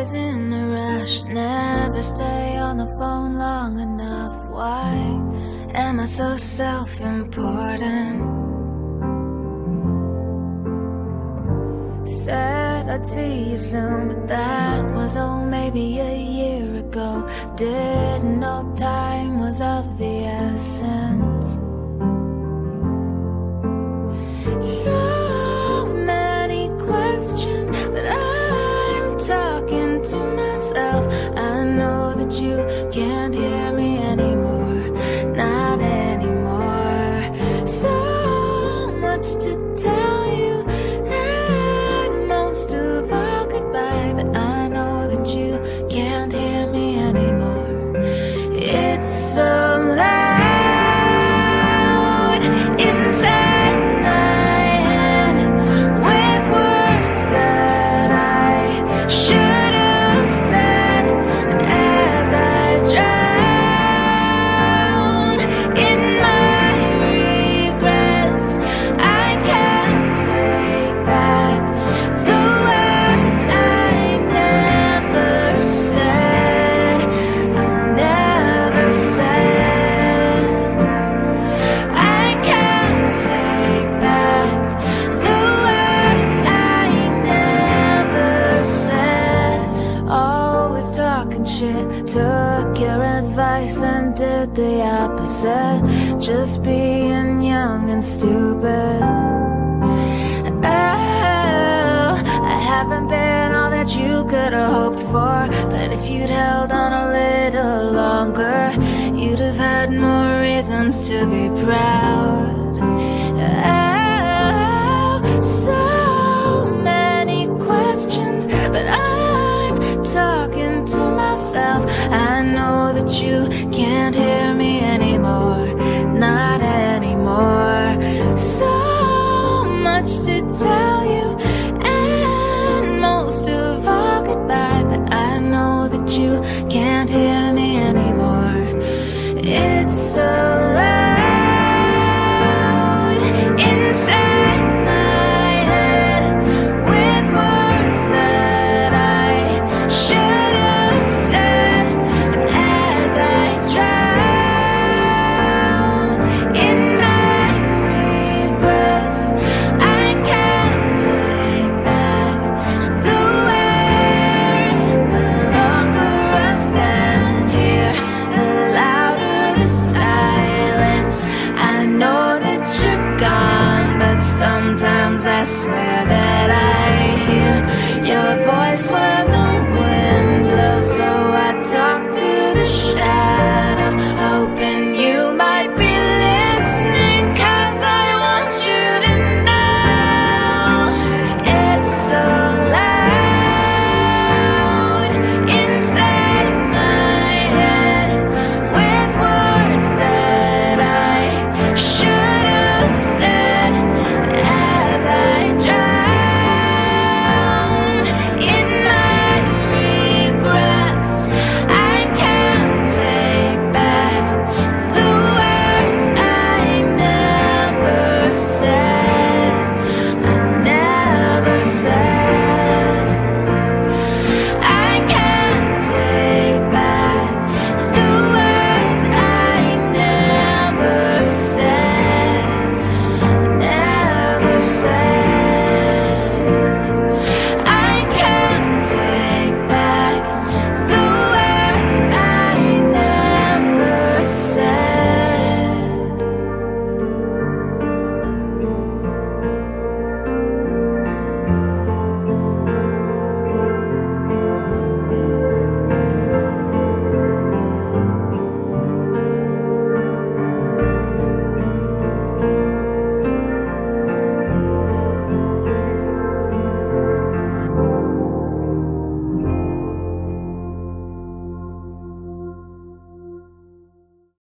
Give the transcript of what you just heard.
always in a rush. Never stay on the phone long enough. Why am I so self-important? Said I'd see you soon But that was oh maybe a year ago. Didn't know time was of the essence. So you can't hear did the opposite. Just being young and stupid. Oh, I haven't been all that you could have hoped for. But if you'd held on a little longer, you'd have had more reasons to be proud. I know that you can't hear me anymore, not anymore. So